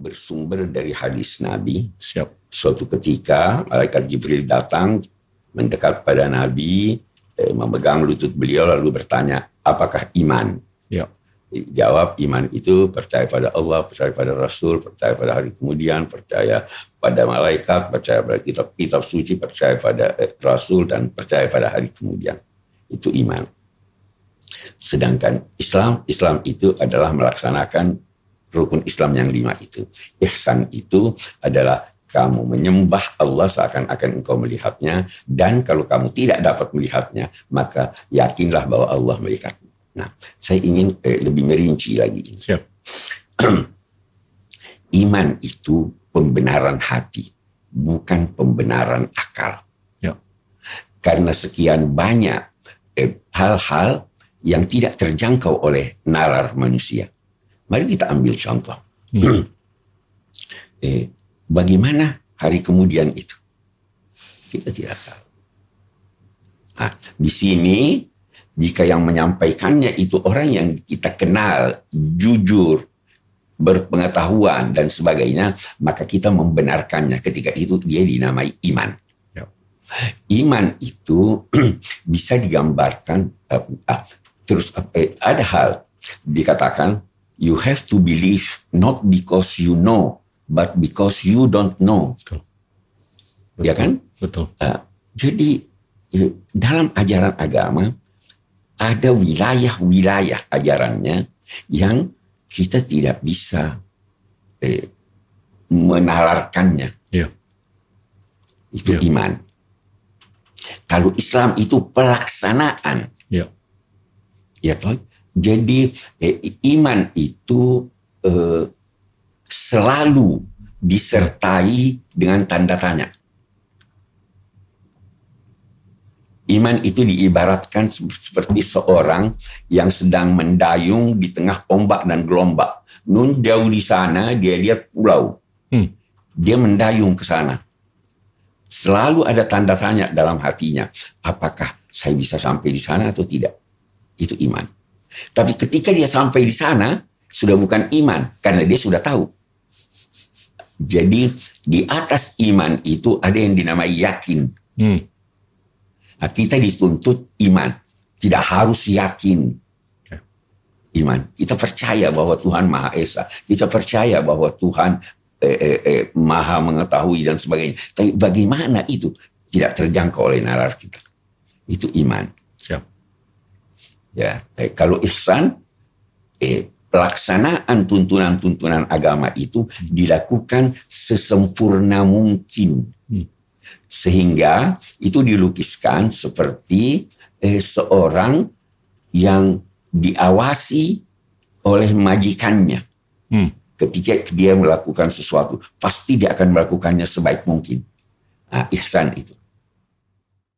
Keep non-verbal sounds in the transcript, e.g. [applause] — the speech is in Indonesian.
bersumber dari hadis Nabi. Siap. Suatu ketika malaikat Jibril datang mendekat pada Nabi, eh, memegang lutut beliau lalu bertanya, apakah iman? Ya. Jawab iman itu percaya pada Allah, percaya pada Rasul, percaya pada hari kemudian, percaya pada malaikat, percaya pada kitab-kitab suci, percaya pada eh, Rasul dan percaya pada hari kemudian. Itu iman. Sedangkan Islam, Islam itu adalah melaksanakan rukun Islam yang lima itu. Ihsan itu adalah kamu menyembah Allah seakan-akan engkau melihatnya dan kalau kamu tidak dapat melihatnya maka yakinlah bahwa Allah melihatmu. Nah, saya ingin eh, lebih merinci lagi. Siap. [clears throat] Iman itu pembenaran hati, bukan pembenaran akal. Ya. Karena sekian banyak eh, hal-hal yang tidak terjangkau oleh nalar manusia. Mari kita ambil contoh. Hmm. [clears throat] eh, bagaimana hari kemudian itu? Kita tidak tahu. Nah, di sini jika yang menyampaikannya itu orang yang kita kenal, jujur, berpengetahuan dan sebagainya, maka kita membenarkannya. Ketika itu dia dinamai iman. Ya. Iman itu [clears throat] bisa digambarkan uh, terus uh, ada hal dikatakan you have to believe not because you know, but because you don't know. Betul. Ya kan? Betul. Uh, jadi uh, dalam ajaran agama ada wilayah-wilayah ajarannya yang kita tidak bisa eh, menalarkannya. Ya. Itu Ya. iman. Kalau Islam itu pelaksanaan. Ya. Ya toh. Jadi eh, iman itu eh, selalu disertai dengan tanda tanya. Iman itu diibaratkan seperti seorang yang sedang mendayung di tengah ombak dan gelombang. Nun jauh di sana dia lihat pulau. Hmm. Dia mendayung ke sana. Selalu ada tanda tanya dalam hatinya. Apakah saya bisa sampai di sana atau tidak? Itu iman. Tapi ketika dia sampai di sana, sudah bukan iman. Karena dia sudah tahu. Jadi di atas iman itu ada yang dinamai yakin. Hmm. Nah, kita dituntut iman. Tidak harus yakin. Oke. Iman. Kita percaya bahwa Tuhan Maha Esa. Kita percaya bahwa Tuhan eh, eh, eh, Maha mengetahui dan sebagainya. Tapi bagaimana itu tidak terjangkau oleh nalar kita. Itu iman. Siap. Ya, eh, kalau ihsan, eh, pelaksanaan tuntunan-tuntunan agama itu dilakukan sesempurna mungkin. Hmm. Sehingga itu dilukiskan seperti eh, seorang yang diawasi oleh majikannya. Hmm. Ketika dia melakukan sesuatu, pasti dia akan melakukannya sebaik mungkin. Nah, ihsan itu.